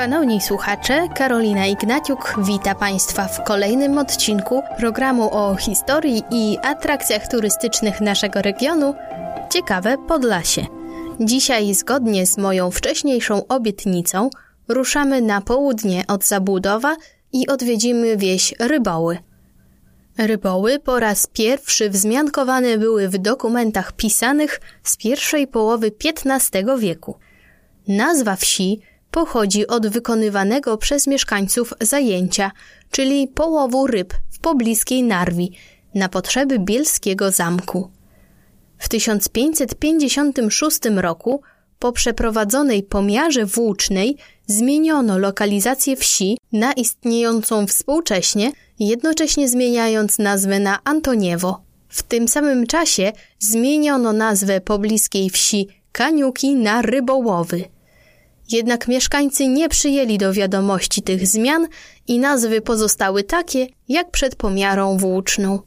Szanowni słuchacze, Karolina Ignaciuk wita Państwa w kolejnym odcinku programu o historii i atrakcjach turystycznych naszego regionu Ciekawe Podlasie. Dzisiaj, zgodnie z moją wcześniejszą obietnicą, ruszamy na południe od Zabudowa i odwiedzimy wieś Ryboły. Ryboły po raz pierwszy wzmiankowane były w dokumentach pisanych z pierwszej połowy XV wieku. Nazwa wsi pochodzi od wykonywanego przez mieszkańców zajęcia, czyli połowu ryb w pobliskiej Narwi, na potrzeby bielskiego zamku. W 1556 roku po przeprowadzonej pomiarze włócznej zmieniono lokalizację wsi na istniejącą współcześnie, jednocześnie zmieniając nazwę na Antoniewo. W tym samym czasie zmieniono nazwę pobliskiej wsi Kaniuki na Rybołowy. Jednak mieszkańcy nie przyjęli do wiadomości tych zmian i nazwy pozostały takie, jak przed pomiarą włóczną.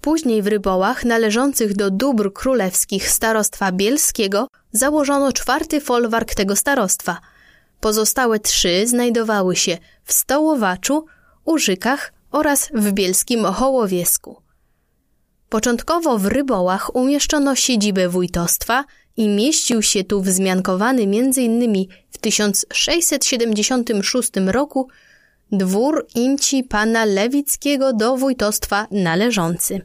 Później w Rybołach, należących do dóbr królewskich starostwa bielskiego, założono czwarty folwark tego starostwa. Pozostałe trzy znajdowały się w Stołowaczu, Użykach oraz w bielskim Hołowiesku. Początkowo w Rybołach umieszczono siedzibę wójtostwa i mieścił się tu wzmiankowany m.in. w 1676 roku dwór imci pana Lewickiego do wójtostwa należący.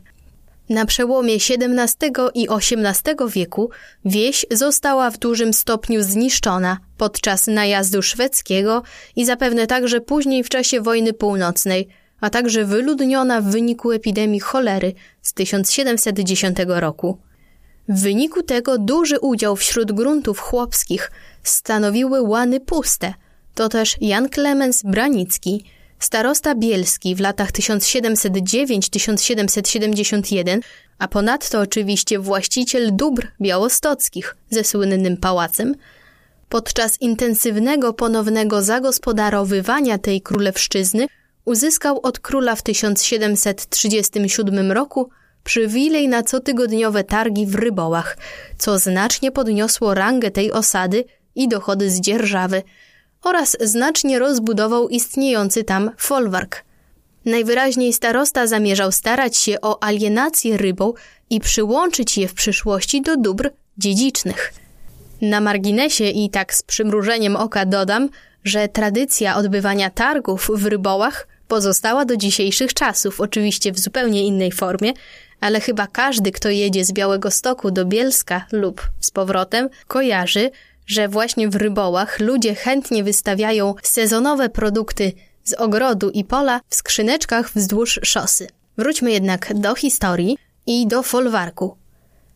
Na przełomie XVII i XVIII wieku wieś została w dużym stopniu zniszczona podczas najazdu szwedzkiego i zapewne także później w czasie wojny północnej, a także wyludniona w wyniku epidemii cholery z 1710 roku. W wyniku tego duży udział wśród gruntów chłopskich stanowiły łany puste. To też Jan Klemens Branicki, starosta bielski w latach 1709-1771, a ponadto oczywiście właściciel dóbr białostockich ze słynnym pałacem, podczas intensywnego ponownego zagospodarowywania tej królewszczyzny uzyskał od króla w 1737 roku przywilej na cotygodniowe targi w Rybołach, co znacznie podniosło rangę tej osady i dochody z dzierżawy oraz znacznie rozbudował istniejący tam folwark. Najwyraźniej starosta zamierzał starać się o alienację rybą i przyłączyć je w przyszłości do dóbr dziedzicznych. Na marginesie i tak z przymrużeniem oka dodam, że tradycja odbywania targów w rybołach pozostała do dzisiejszych czasów, oczywiście w zupełnie innej formie, ale chyba każdy, kto jedzie z Białego Stoku do Bielska lub z powrotem, kojarzy, że właśnie w rybołach ludzie chętnie wystawiają sezonowe produkty z ogrodu i pola w skrzyneczkach wzdłuż szosy. Wróćmy jednak do historii i do folwarku.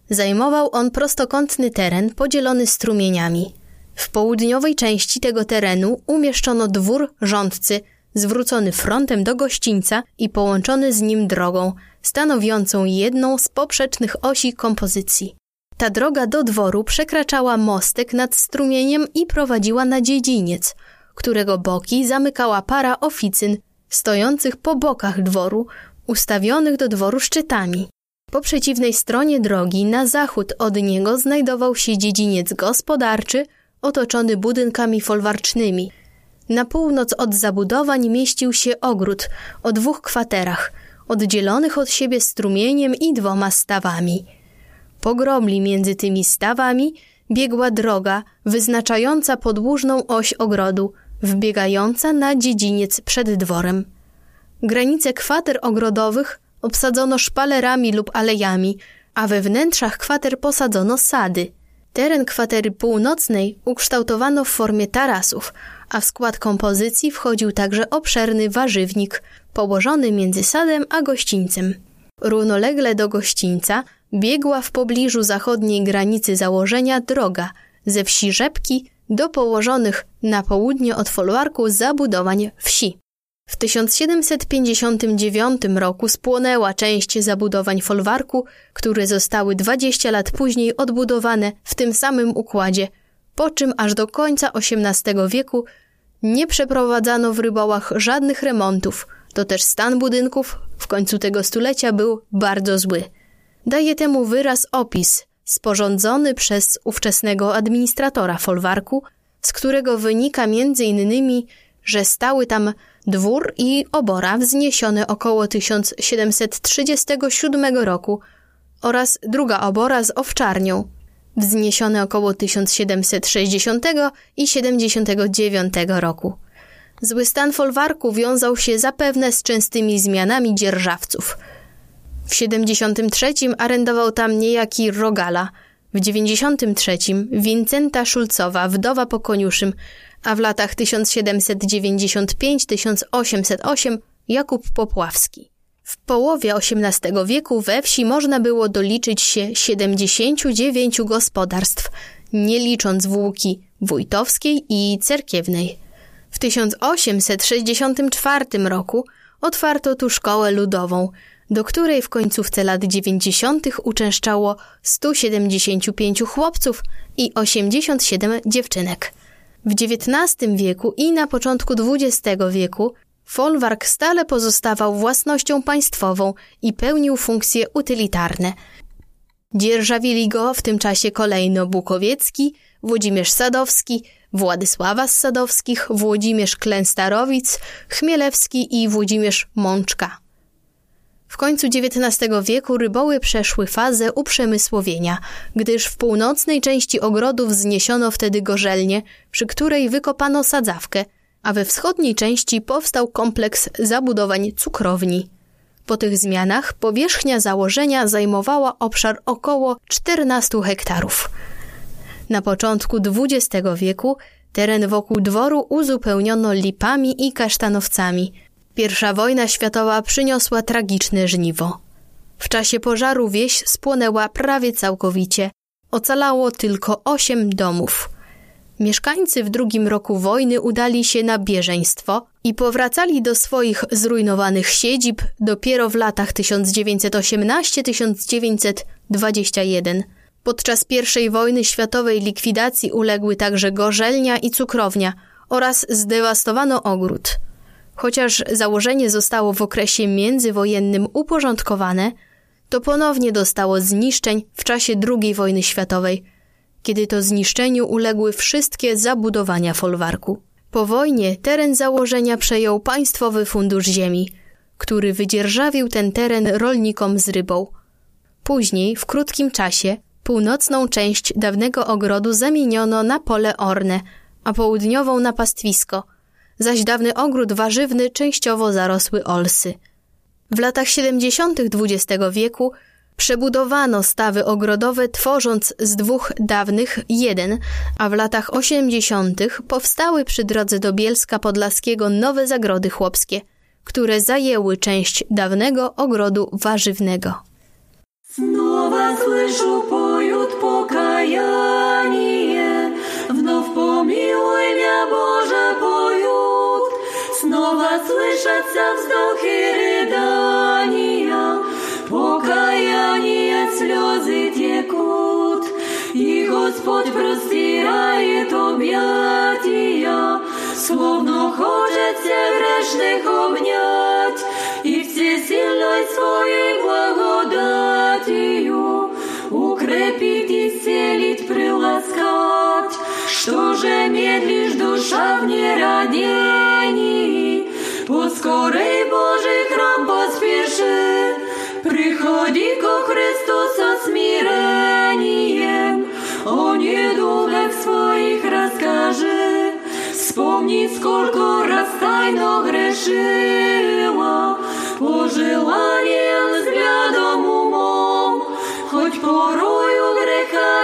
Zajmował on prostokątny teren podzielony strumieniami. W południowej części tego terenu umieszczono dwór rządcy zwrócony frontem do gościńca i połączony z nim drogą, stanowiącą jedną z poprzecznych osi kompozycji. Ta droga do dworu przekraczała mostek nad strumieniem i prowadziła na dziedziniec, którego boki zamykała para oficyn stojących po bokach dworu, ustawionych do dworu szczytami. Po przeciwnej stronie drogi, na zachód od niego, znajdował się dziedziniec gospodarczy, otoczony budynkami folwarcznymi. Na północ od zabudowań mieścił się ogród o dwóch kwaterach, oddzielonych od siebie strumieniem i dwoma stawami. Po grobli między tymi stawami biegła droga wyznaczająca podłużną oś ogrodu, wbiegająca na dziedziniec przed dworem. Granice kwater ogrodowych obsadzono szpalerami lub alejami, a we wnętrzach kwater posadzono sady. Teren kwatery północnej ukształtowano w formie tarasów, a w skład kompozycji wchodził także obszerny warzywnik położony między sadem a gościńcem. Równolegle do gościńca biegła w pobliżu zachodniej granicy założenia droga, ze wsi Rzepki do położonych na południe od folwarku zabudowań wsi. W 1759 roku spłonęła część zabudowań folwarku, które zostały 20 lat później odbudowane w tym samym układzie, po czym aż do końca XVIII wieku nie przeprowadzano w rybołach żadnych remontów. To też stan budynków w końcu tego stulecia był bardzo zły. Daje temu wyraz opis sporządzony przez ówczesnego administratora folwarku, z którego wynika między innymi, że stały tam dwór i obora wzniesione około 1737 roku oraz druga obora z owczarnią, wzniesione około 1760 i 79 roku. Zły stan folwarku wiązał się zapewne z częstymi zmianami dzierżawców. W 73 arendował tam niejaki Rogala, w 93 Wincenta Szulcowa, wdowa po koniuszym, a w latach 1795-1808 Jakub Popławski. W połowie XVIII wieku we wsi można było doliczyć się 79 gospodarstw, nie licząc włóki wójtowskiej i cerkiewnej. W 1864 roku otwarto tu szkołę ludową, do której w końcówce lat 90. uczęszczało 175 chłopców i 87 dziewczynek. W XIX wieku i na początku XX wieku folwark stale pozostawał własnością państwową i pełnił funkcje utylitarne. Dzierżawili go w tym czasie kolejno Bukowiecki, Włodzimierz Sadowski, Władysława z Sadowskich, Włodzimierz Klęstarowic, Chmielewski i Włodzimierz Mączka. W końcu XIX wieku ryboły przeszły fazę uprzemysłowienia, gdyż w północnej części ogrodu wzniesiono wtedy gorzelnię, przy której wykopano sadzawkę, a we wschodniej części powstał kompleks zabudowań cukrowni. Po tych zmianach powierzchnia założenia zajmowała obszar około 14 hektarów. Na początku XX wieku teren wokół dworu uzupełniono lipami i kasztanowcami. Pierwsza wojna światowa przyniosła tragiczne żniwo. W czasie pożaru wieś spłonęła prawie całkowicie. Ocalało tylko osiem domów. Mieszkańcy w drugim roku wojny udali się na bieżeństwo i powracali do swoich zrujnowanych siedzib dopiero w latach 1918-1921. Podczas I wojny światowej likwidacji uległy także gorzelnia i cukrownia oraz zdewastowano ogród. Chociaż założenie zostało w okresie międzywojennym uporządkowane, to ponownie dostało zniszczeń w czasie II wojny światowej, kiedy to zniszczeniu uległy wszystkie zabudowania folwarku. Po wojnie teren założenia przejął Państwowy Fundusz Ziemi, który wydzierżawił ten teren rolnikom z rybą. Później, w krótkim czasie, północną część dawnego ogrodu zamieniono na pole orne, a południową na pastwisko – zaś dawny ogród warzywny częściowo zarosły olsy. W latach 70. XX wieku przebudowano stawy ogrodowe, tworząc z dwóch dawnych jeden, a w latach 80. powstały przy drodze do Bielska Podlaskiego nowe zagrody chłopskie, które zajęły część dawnego ogrodu warzywnego. Znowu słyszę pojut pokajanie, wnow pomiłuj mnie Boże pojut. Снова слышатся вздохи рыдания, Покаяние слезы текут, И Господь простирает объятия, Словно хочет всех грешных обнять, И всесильной своей благодатью Укрепить, исцелить, приласкать, Что же медлишь, душа в нерадении, Поскорей Божий храм поспеши, Приходи ко Христу со смирением, О недугах своих расскажи, Вспомни, сколько раз тайно грешила, По желаниям, взглядом, умом, Хоть порою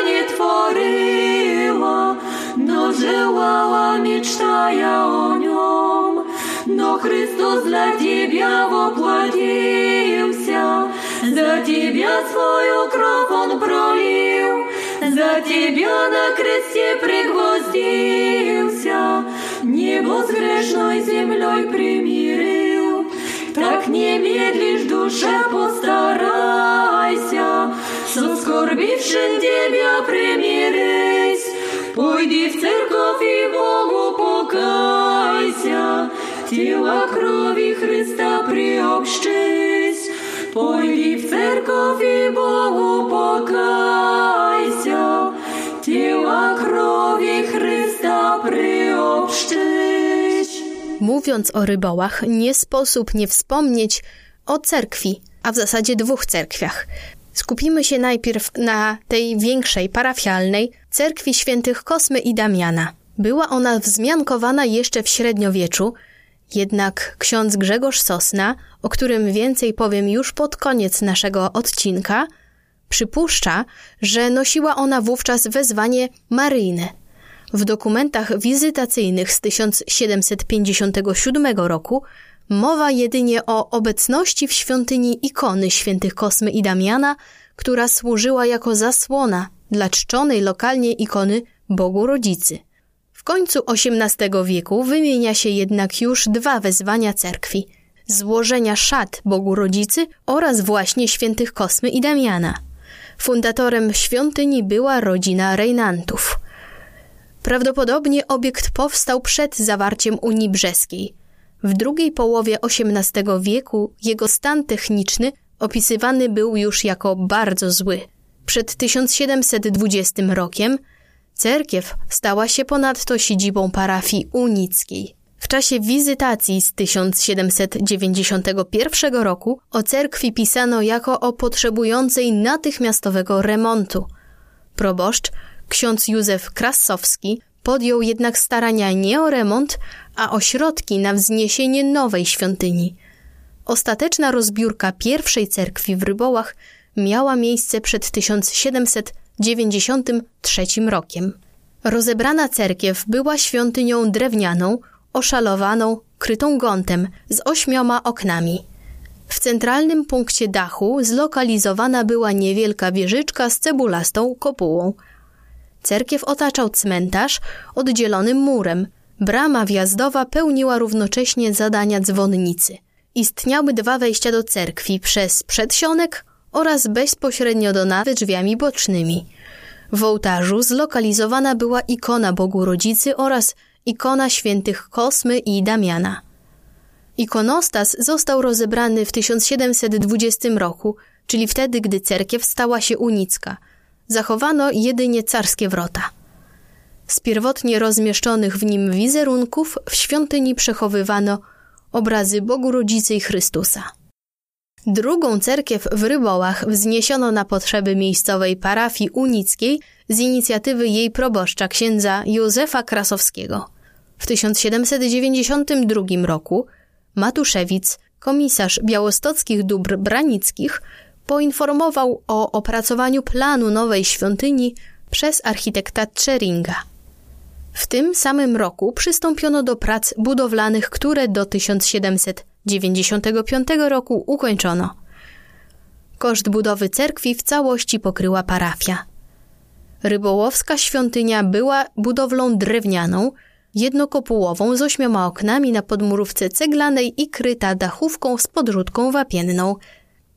не творила, Но желала, мечтая о нем, но Христос для тебя воплотился, за тебя свою кровь Он пролил, за тебя на кресте пригвоздился, небо с грешной землей примирил. Так не медлишь, душа, постарайся, со скорбившим тебя примирись. Пойди в церковь и Богу покайся, тіла крові Христа приобщись, пойди в церковь і Богу покайся, тіла крові Христа приобщись. Mówiąc o rybołach, nie sposób nie wspomnieć o cerkwi, a w zasadzie dwóch cerkwiach. Skupimy się najpierw na tej większej, parafialnej, cerkwi świętych Kosmy i Damiana. Była ona wzmiankowana jeszcze w średniowieczu, jednak ksiądz Grzegorz Sosna, o którym więcej powiem już pod koniec naszego odcinka, przypuszcza, że nosiła ona wówczas wezwanie maryjne. W dokumentach wizytacyjnych z 1757 roku mowa jedynie o obecności w świątyni ikony świętych Kosmy i Damiana, która służyła jako zasłona dla czczonej lokalnie ikony Bogu Rodzicy końcu XVIII wieku wymienia się jednak już dwa wezwania cerkwi złożenia szat Bogu Rodzicy oraz właśnie świętych Kosmy i Damiana. Fundatorem świątyni była rodzina Rejnantów. Prawdopodobnie obiekt powstał przed zawarciem Unii Brzeskiej. W drugiej połowie XVIII wieku jego stan techniczny opisywany był już jako bardzo zły. Przed 1720 rokiem Cerkiew stała się ponadto siedzibą parafii unickiej. W czasie wizytacji z 1791 roku o cerkwi pisano jako o potrzebującej natychmiastowego remontu. Proboszcz, ksiądz Józef Krasowski, podjął jednak starania nie o remont, a o środki na wzniesienie nowej świątyni. Ostateczna rozbiórka pierwszej cerkwi w Rybołach miała miejsce przed 1700 93 rokiem. Rozebrana cerkiew była świątynią drewnianą, oszalowaną, krytą gątem z ośmioma oknami. W centralnym punkcie dachu zlokalizowana była niewielka wieżyczka z cebulastą kopułą. Cerkiew otaczał cmentarz oddzielonym murem. Brama wjazdowa pełniła równocześnie zadania dzwonnicy. Istniały dwa wejścia do cerkwi przez przedsionek oraz bezpośrednio do nawy drzwiami bocznymi. W ołtarzu zlokalizowana była ikona Bogu Rodzicy oraz ikona świętych Kosmy i Damiana. Ikonostas został rozebrany w 1720 roku, czyli wtedy, gdy cerkiew stała się unicka. Zachowano jedynie carskie wrota. Z pierwotnie rozmieszczonych w nim wizerunków w świątyni przechowywano obrazy Bogu Rodzicy i Chrystusa. Drugą cerkiew w Rybołach wzniesiono na potrzeby miejscowej parafii unickiej z inicjatywy jej proboszcza księdza Józefa Krasowskiego. W 1792 roku Matuszewic, komisarz białostockich dóbr branickich, poinformował o opracowaniu planu nowej świątyni przez architekta Czeringa. W tym samym roku przystąpiono do prac budowlanych, które do 1700 95 roku ukończono. Koszt budowy cerkwi w całości pokryła parafia. Rybołowska świątynia była budowlą drewnianą, jednokopułową z ośmioma oknami na podmurówce ceglanej i kryta dachówką z podrzutką wapienną.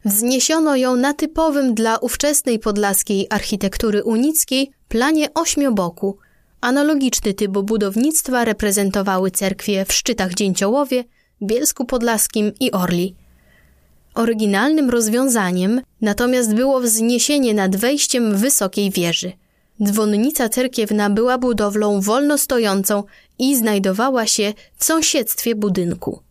Wzniesiono ją na typowym dla ówczesnej podlaskiej architektury unickiej planie ośmioboku. Analogiczny typ budownictwa reprezentowały cerkwie w Szczytach Dzięciołowie – Bielsku Podlaskim i Orli. Oryginalnym rozwiązaniem natomiast było wzniesienie nad wejściem wysokiej wieży. Dzwonnica cerkiewna była budowlą wolno stojącą i znajdowała się w sąsiedztwie budynku.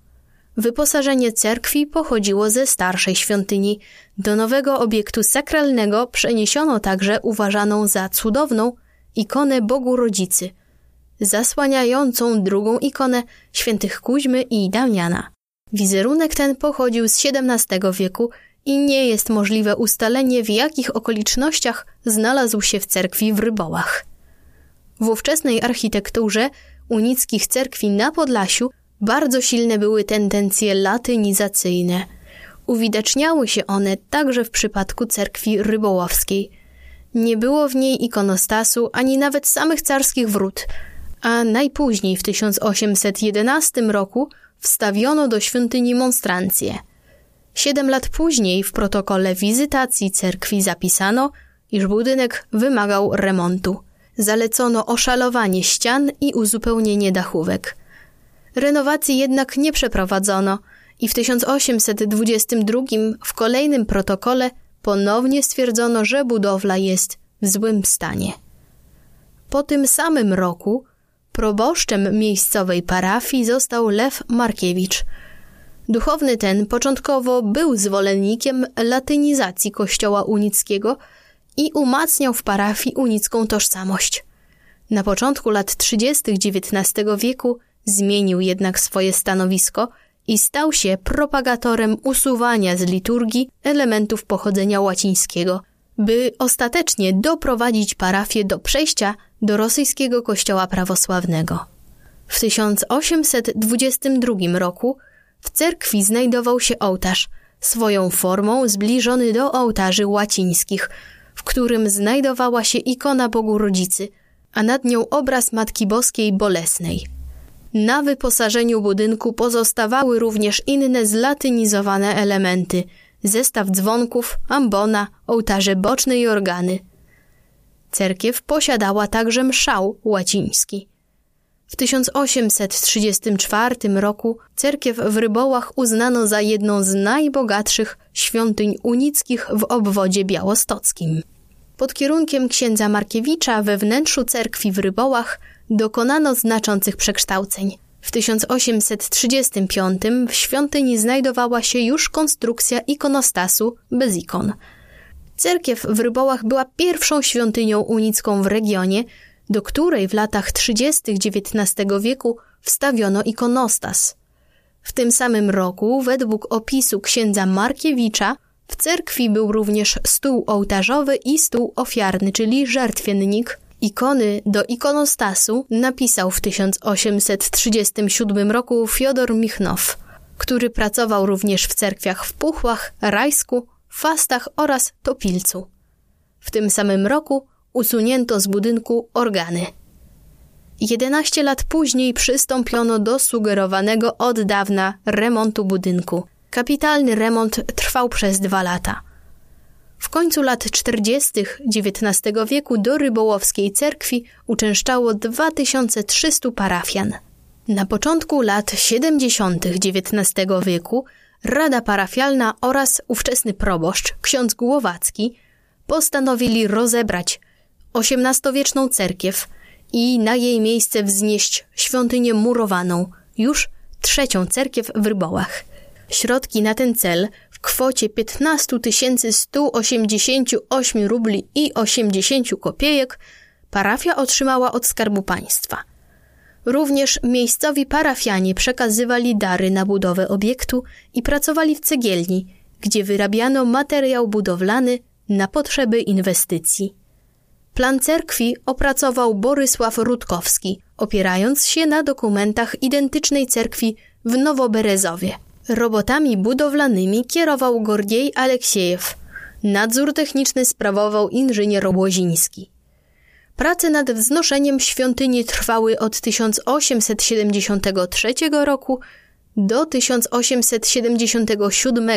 Wyposażenie cerkwi pochodziło ze starszej świątyni. Do nowego obiektu sakralnego przeniesiono także uważaną za cudowną ikonę Bogu Rodzicy – zasłaniającą drugą ikonę świętych Kuźmy i Damiana. Wizerunek ten pochodził z XVII wieku i nie jest możliwe ustalenie, w jakich okolicznościach znalazł się w cerkwi w Rybołach. W ówczesnej architekturze unickich cerkwi na Podlasiu bardzo silne były tendencje latynizacyjne. Uwidaczniały się one także w przypadku cerkwi rybołowskiej – Nie było w niej ikonostasu ani nawet samych carskich wrót, a najpóźniej w 1811 roku wstawiono do świątyni monstrancję. Siedem lat później w protokole wizytacji cerkwi zapisano, iż budynek wymagał remontu. Zalecono oszalowanie ścian i uzupełnienie dachówek. Renowacji jednak nie przeprowadzono i w 1822 w kolejnym protokole ponownie stwierdzono, że budowla jest w złym stanie. Po tym samym roku proboszczem miejscowej parafii został Lew Markiewicz. Duchowny ten początkowo był zwolennikiem latynizacji kościoła unickiego i umacniał w parafii unicką tożsamość. Na początku lat 30. XIX wieku zmienił jednak swoje stanowisko i stał się propagatorem usuwania z liturgii elementów pochodzenia łacińskiego, by ostatecznie doprowadzić parafię do przejścia do rosyjskiego kościoła prawosławnego. W 1822 roku w cerkwi znajdował się ołtarz, swoją formą zbliżony do ołtarzy łacińskich, w którym znajdowała się ikona Bogu Rodzicy, a nad nią obraz Matki Boskiej Bolesnej. Na wyposażeniu budynku pozostawały również inne zlatynizowane elementy – zestaw dzwonków, ambona, ołtarze boczne i organy. Cerkiew posiadała także mszał łaciński. W 1834 roku cerkiew w Rybołach uznano za jedną z najbogatszych świątyń unickich w obwodzie białostockim. Pod kierunkiem księdza Markiewicza we wnętrzu cerkwi w Rybołach dokonano znaczących przekształceń. W 1835 w świątyni znajdowała się już konstrukcja ikonostasu bez ikon. Cerkiew w Rybołach była pierwszą świątynią unicką w regionie, do której w latach 30. XIX wieku wstawiono ikonostas. W tym samym roku, według opisu księdza Markiewicza, w cerkwi był również stół ołtarzowy i stół ofiarny, czyli żertwiennik, Ikony do ikonostasu napisał w 1837 roku Fiodor Michnow, który pracował również w cerkwiach w Puchłach, Rajsku, Fastach oraz Topilcu. W tym samym roku usunięto z budynku organy. 11 lat później przystąpiono do sugerowanego od dawna remontu budynku. Kapitalny remont trwał przez dwa lata. W końcu lat 40. XIX wieku do rybołowskiej cerkwi uczęszczało 2300 parafian. Na początku lat 70. XIX wieku Rada Parafialna oraz ówczesny proboszcz, ksiądz Głowacki, postanowili rozebrać XVIII-wieczną cerkiew i na jej miejsce wznieść świątynię murowaną, już trzecią cerkiew w Rybołach. Środki na ten cel w kwocie 15 188 rubli i 80 kopiejek parafia otrzymała od Skarbu Państwa. Również miejscowi parafianie przekazywali dary na budowę obiektu i pracowali w cegielni, gdzie wyrabiano materiał budowlany na potrzeby inwestycji. Plan cerkwi opracował Borysław Rutkowski, opierając się na dokumentach identycznej cerkwi w Nowoberezowie. Robotami budowlanymi kierował Gordiej Aleksiejew. Nadzór techniczny sprawował inżynier Łoziński. Prace nad wznoszeniem świątyni trwały od 1873 roku do 1877,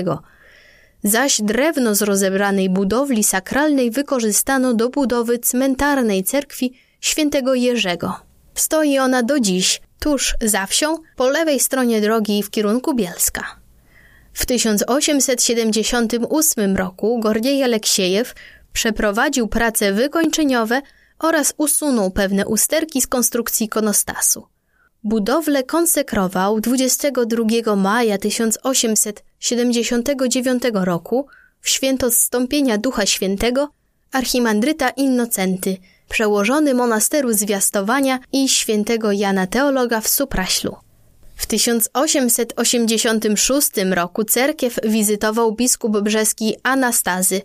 zaś drewno z rozebranej budowli sakralnej wykorzystano do budowy cmentarnej cerkwi świętego Jerzego. Stoi ona do dziś tuż za wsią, po lewej stronie drogi w kierunku Bielska. W 1878 roku Gordiej Aleksiejew przeprowadził prace wykończeniowe oraz usunął pewne usterki z konstrukcji konostasu. Budowlę konsekrował 22 maja 1879 roku w święto zstąpienia Ducha Świętego archimandryta Innocenty – przełożony monasteru zwiastowania i świętego Jana Teologa w Supraślu. W 1886 roku cerkiew wizytował biskup brzeski Anastazy.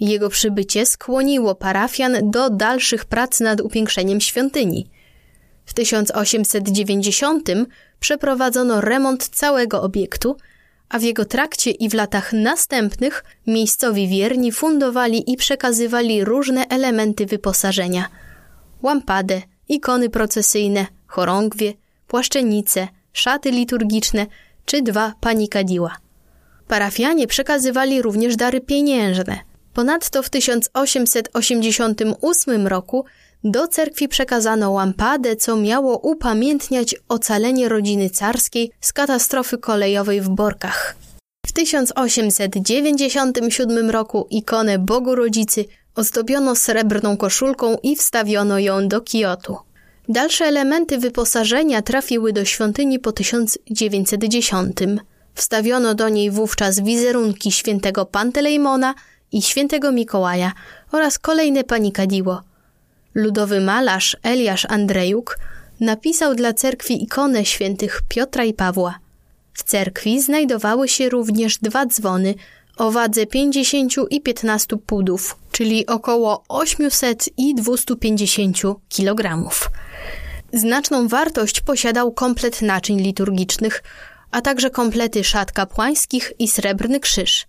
Jego przybycie skłoniło parafian do dalszych prac nad upiększeniem świątyni. W 1890 przeprowadzono remont całego obiektu, a w jego trakcie i w latach następnych miejscowi wierni fundowali i przekazywali różne elementy wyposażenia. Łampadę, ikony procesyjne, chorągwie, płaszczenice, szaty liturgiczne czy dwa panikadiła. Parafianie przekazywali również dary pieniężne. Ponadto w 1888 roku do cerkwi przekazano łampadę, co miało upamiętniać ocalenie rodziny carskiej z katastrofy kolejowej w Borkach. W 1897 roku ikonę Bogu Rodzicy ozdobiono srebrną koszulką i wstawiono ją do Kiotu. Dalsze elementy wyposażenia trafiły do świątyni po 1910. Wstawiono do niej wówczas wizerunki świętego Pantelejmona i świętego Mikołaja oraz kolejne panikadiło. Ludowy malarz Eliasz Andrejuk napisał dla cerkwi ikonę świętych Piotra i Pawła. W cerkwi znajdowały się również dwa dzwony o wadze 50 i 15 pudów, czyli około 800 i 250 kg. Znaczną wartość posiadał komplet naczyń liturgicznych, a także komplety szat kapłańskich i srebrny krzyż.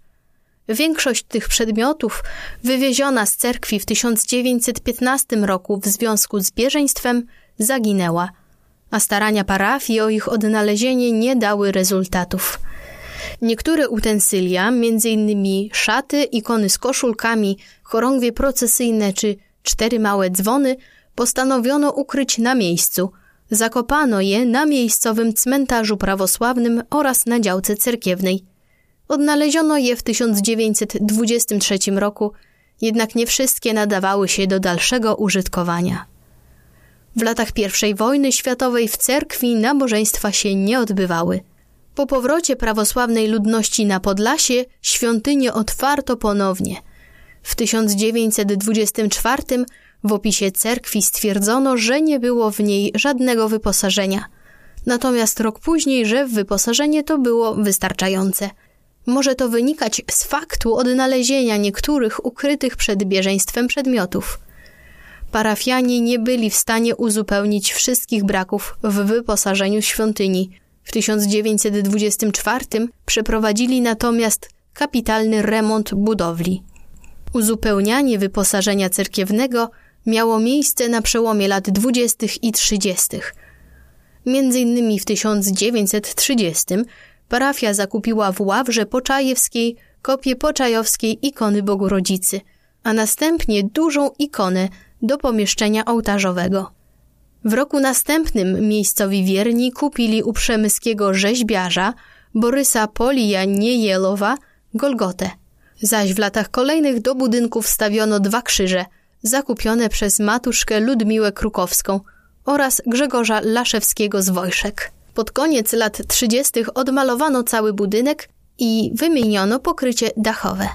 Większość tych przedmiotów wywieziona z cerkwi w 1915 roku w związku z bieżeństwem zaginęła, a starania parafii o ich odnalezienie nie dały rezultatów. Niektóre utensylia, m.in. szaty, ikony z koszulkami, chorągwie procesyjne czy cztery małe dzwony, postanowiono ukryć na miejscu. Zakopano je na miejscowym cmentarzu prawosławnym oraz na działce cerkiewnej. Odnaleziono je w 1923 roku, jednak nie wszystkie nadawały się do dalszego użytkowania. W latach I wojny światowej w cerkwi nabożeństwa się nie odbywały. Po powrocie prawosławnej ludności na Podlasie świątynię otwarto ponownie. W 1924 w opisie cerkwi stwierdzono, że nie było w niej żadnego wyposażenia. Natomiast rok później, że wyposażenie to było wystarczające. Może to wynikać z faktu odnalezienia niektórych ukrytych przed bieżeństwem przedmiotów. Parafianie nie byli w stanie uzupełnić wszystkich braków w wyposażeniu świątyni. W 1924 przeprowadzili natomiast kapitalny remont budowli. Uzupełnianie wyposażenia cerkiewnego miało miejsce na przełomie lat 20. i 30. Między innymi w 1930 parafia zakupiła w Ławrze Poczajewskiej kopię poczajowskiej ikony Bogu Rodzicy, a następnie dużą ikonę do pomieszczenia ołtarzowego. W roku następnym miejscowi wierni kupili u przemyskiego rzeźbiarza Borysa Polija Niejelowa Golgotę. Zaś w latach kolejnych do budynku wstawiono dwa krzyże, zakupione przez matuszkę Ludmiłę Krukowską oraz Grzegorza Laszewskiego z Wojszek. Pod koniec lat 30. odmalowano cały budynek i wymieniono pokrycie dachowe.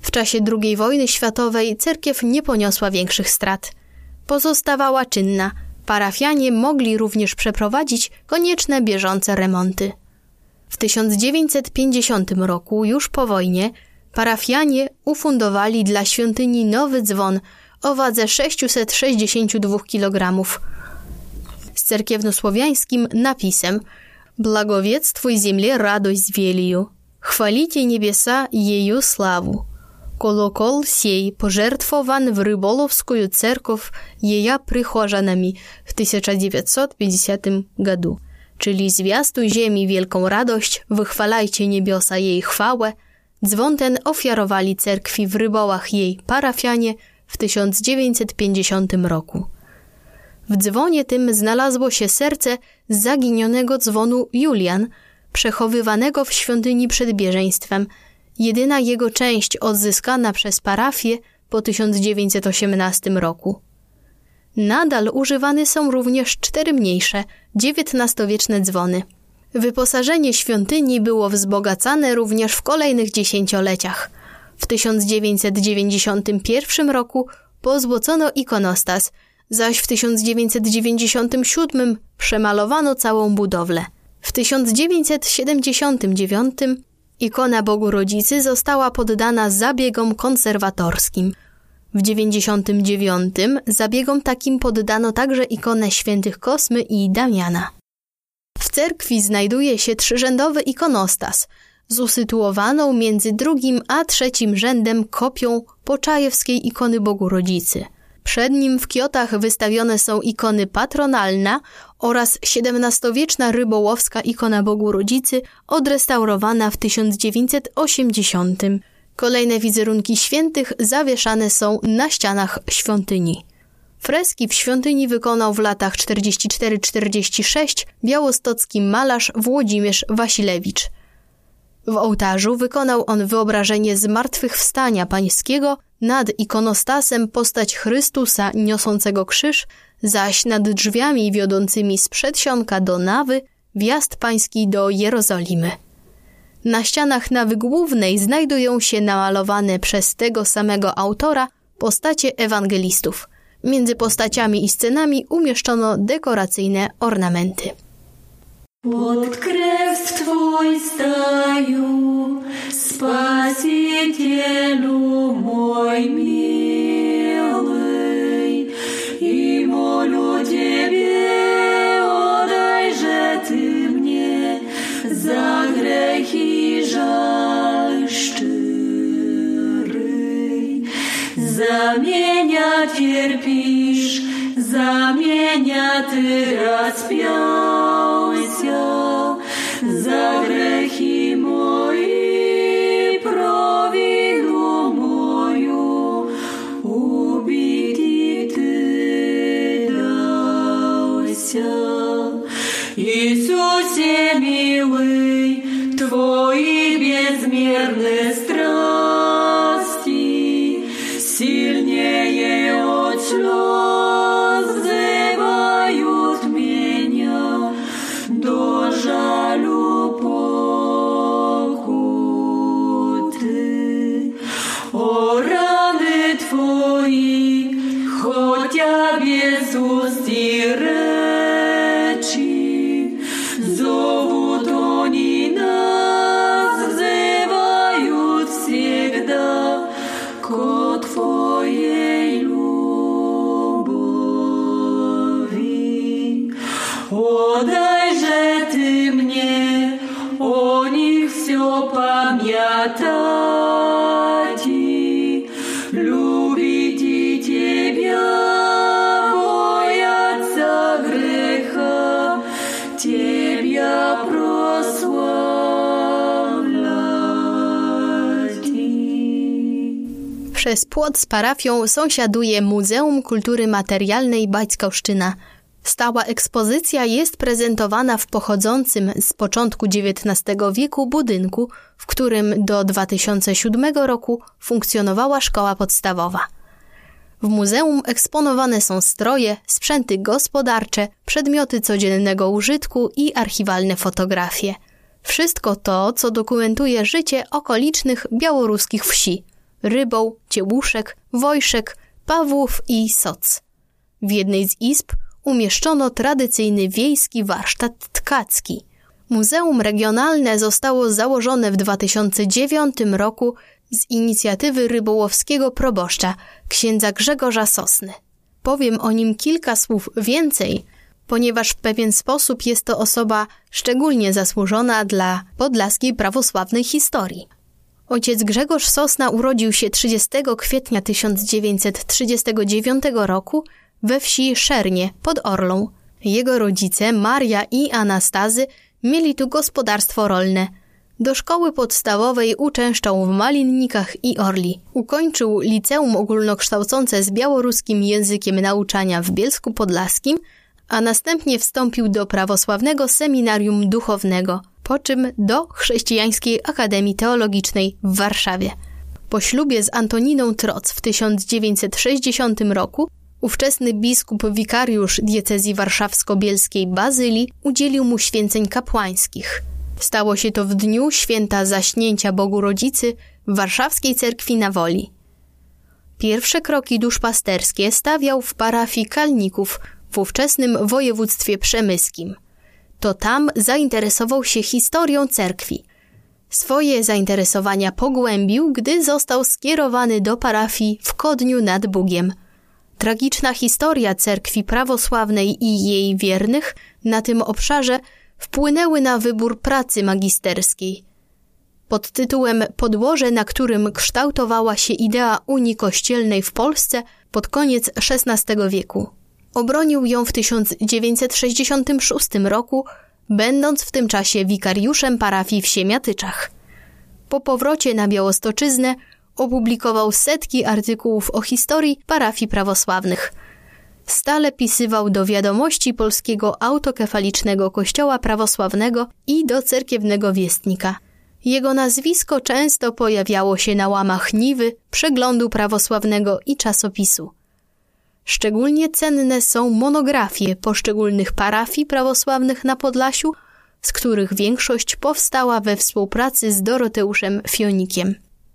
W czasie II wojny światowej cerkiew nie poniosła większych strat. Pozostawała czynna. Parafianie mogli również przeprowadzić konieczne bieżące remonty. W 1950 roku, już po wojnie, parafianie ufundowali dla świątyni nowy dzwon o wadze 662 kg cerkiewnosłowiańskim napisem Благовествуй земле радость велию, хвалите небеса ее славу. Колокол сей пожертвован в Рыболовскую церковь ее прихожанами w 1950 году. Czyli zwiastuj ziemi wielką radość, wychwalajcie niebiosa jej chwałę. Dzwon ten ofiarowali cerkwi w Rybołach jej parafianie w 1950 roku. W dzwonie tym znalazło się serce zaginionego dzwonu Julian, przechowywanego w świątyni przed bieżeństwem, jedyna jego część odzyskana przez parafię po 1918 roku. Nadal używane są również cztery mniejsze, XIX-wieczne dzwony. Wyposażenie świątyni było wzbogacane również w kolejnych dziesięcioleciach. W 1991 roku pozłocono ikonostas – zaś w 1997 przemalowano całą budowlę. W 1979 ikona Bogu Rodzicy została poddana zabiegom konserwatorskim. W 1999 zabiegom takim poddano także ikonę świętych Kosmy i Damiana. W cerkwi znajduje się trzyrzędowy ikonostas z usytuowaną między drugim a trzecim rzędem kopią poczajewskiej ikony Bogu Rodzicy. Przed nim w kiotach wystawione są ikony patronalna oraz XVII-wieczna rybołowska ikona Bogu Rodzicy odrestaurowana w 1980. Kolejne wizerunki świętych zawieszane są na ścianach świątyni. Freski w świątyni wykonał w latach 44-46 białostocki malarz Włodzimierz Wasilewicz. W ołtarzu wykonał on wyobrażenie zmartwychwstania pańskiego, nad ikonostasem postać Chrystusa niosącego krzyż, zaś nad drzwiami wiodącymi z przedsionka do nawy wjazd pański do Jerozolimy. Na ścianach nawy głównej znajdują się namalowane przez tego samego autora postacie ewangelistów. Między postaciami i scenami umieszczono dekoracyjne ornamenty. Pod krew Twój Спасителю мой милый, И молю Тебе, же Ты мне за грехи жаль. За меня терпишь, за меня Ты распялся, без уст Przez płot z parafią sąsiaduje Muzeum Kultury Materialnej Baćkoszczyna. Stała ekspozycja jest prezentowana w pochodzącym z początku XIX wieku budynku, w którym do 2007 roku funkcjonowała szkoła podstawowa. W muzeum eksponowane są stroje, sprzęty gospodarcze, przedmioty codziennego użytku i archiwalne fotografie. Wszystko to, co dokumentuje życie okolicznych białoruskich wsi Rybą, Ciełuszek, Wojszek, Pawłów i Soc. W jednej z izb umieszczono tradycyjny wiejski warsztat tkacki. Muzeum Regionalne zostało założone w 2009 roku z inicjatywy rybołowskiego proboszcza, księdza Grzegorza Sosny. Powiem o nim kilka słów więcej, ponieważ w pewien sposób jest to osoba szczególnie zasłużona dla podlaskiej prawosławnej historii. Ojciec Grzegorz Sosna urodził się 30 kwietnia 1939 roku we wsi Szernie pod Orlą. Jego rodzice, Maria i Anastazy, mieli tu gospodarstwo rolne. Do szkoły podstawowej uczęszczał w Malinnikach i Orli. Ukończył liceum ogólnokształcące z białoruskim językiem nauczania w Bielsku Podlaskim, a następnie wstąpił do prawosławnego seminarium duchownego, po czym do Chrześcijańskiej Akademii Teologicznej w Warszawie. Po ślubie z Antoniną Troc w 1960 roku ówczesny biskup wikariusz diecezji warszawsko-bielskiej Bazylii udzielił mu święceń kapłańskich. Stało się to w dniu święta zaśnięcia Bogu Rodzicy w warszawskiej cerkwi na Woli. Pierwsze kroki duszpasterskie stawiał w parafii Kalników w ówczesnym województwie przemyskim. To tam zainteresował się historią cerkwi. Swoje zainteresowania pogłębił, gdy został skierowany do parafii w Kodniu nad Bugiem. Tragiczna historia cerkwi prawosławnej i jej wiernych na tym obszarze wpłynęły na wybór pracy magisterskiej. pod tytułem Podłoże, na którym kształtowała się idea Unii Kościelnej w Polsce pod koniec XVI wieku. Obronił ją w 1966 roku, będąc w tym czasie wikariuszem parafii w Siemiatyczach. Po powrocie na Białostoczyznę opublikował setki artykułów o historii parafii prawosławnych. Stale pisywał do wiadomości polskiego autokefalicznego kościoła prawosławnego i do cerkiewnego wiestnika. Jego nazwisko często pojawiało się na łamach Niwy, przeglądu prawosławnego i czasopisu. Szczególnie cenne są monografie poszczególnych parafii prawosławnych na Podlasiu, z których większość powstała we współpracy z Doroteuszem Fionikiem.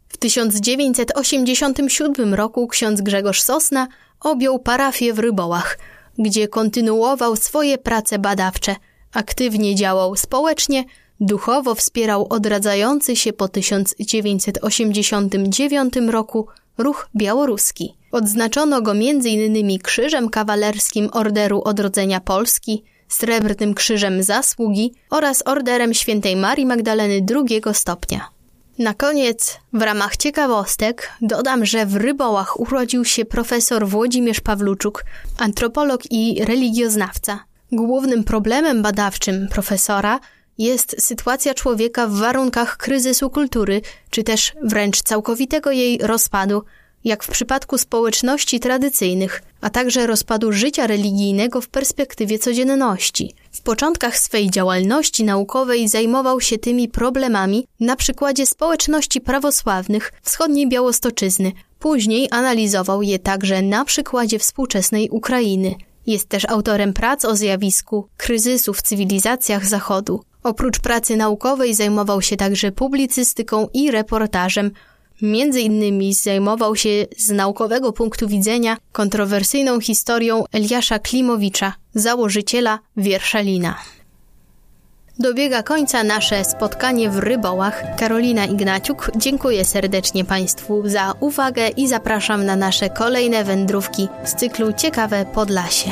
W 1987 roku ksiądz Grzegorz Sosna objął parafię w Rybołach, gdzie kontynuował swoje prace badawcze, aktywnie działał społecznie, duchowo wspierał odradzający się po 1989 roku ruch białoruski. Odznaczono go m.in. Krzyżem Kawalerskim Orderu Odrodzenia Polski, Srebrnym Krzyżem Zasługi oraz Orderem Świętej Marii Magdaleny II stopnia. Na koniec, w ramach ciekawostek, dodam, że w Rybołach urodził się profesor Włodzimierz Pawluczuk, antropolog i religioznawca. Głównym problemem badawczym profesora jest sytuacja człowieka w warunkach kryzysu kultury, czy też wręcz całkowitego jej rozpadu, jak w przypadku społeczności tradycyjnych, a także rozpadu życia religijnego w perspektywie codzienności. W początkach swej działalności naukowej zajmował się tymi problemami na przykładzie społeczności prawosławnych wschodniej Białostoczyzny. Później analizował je także na przykładzie współczesnej Ukrainy. Jest też autorem prac o zjawisku kryzysu w cywilizacjach Zachodu. Oprócz pracy naukowej zajmował się także publicystyką i reportażem, Między innymi zajmował się z naukowego punktu widzenia kontrowersyjną historią Eliasza Klimowicza, założyciela Wierszalina. Dobiega końca nasze spotkanie w Rybołach. Karolina Ignaciuk, dziękuję serdecznie Państwu za uwagę i zapraszam na nasze kolejne wędrówki z cyklu Ciekawe Podlasie.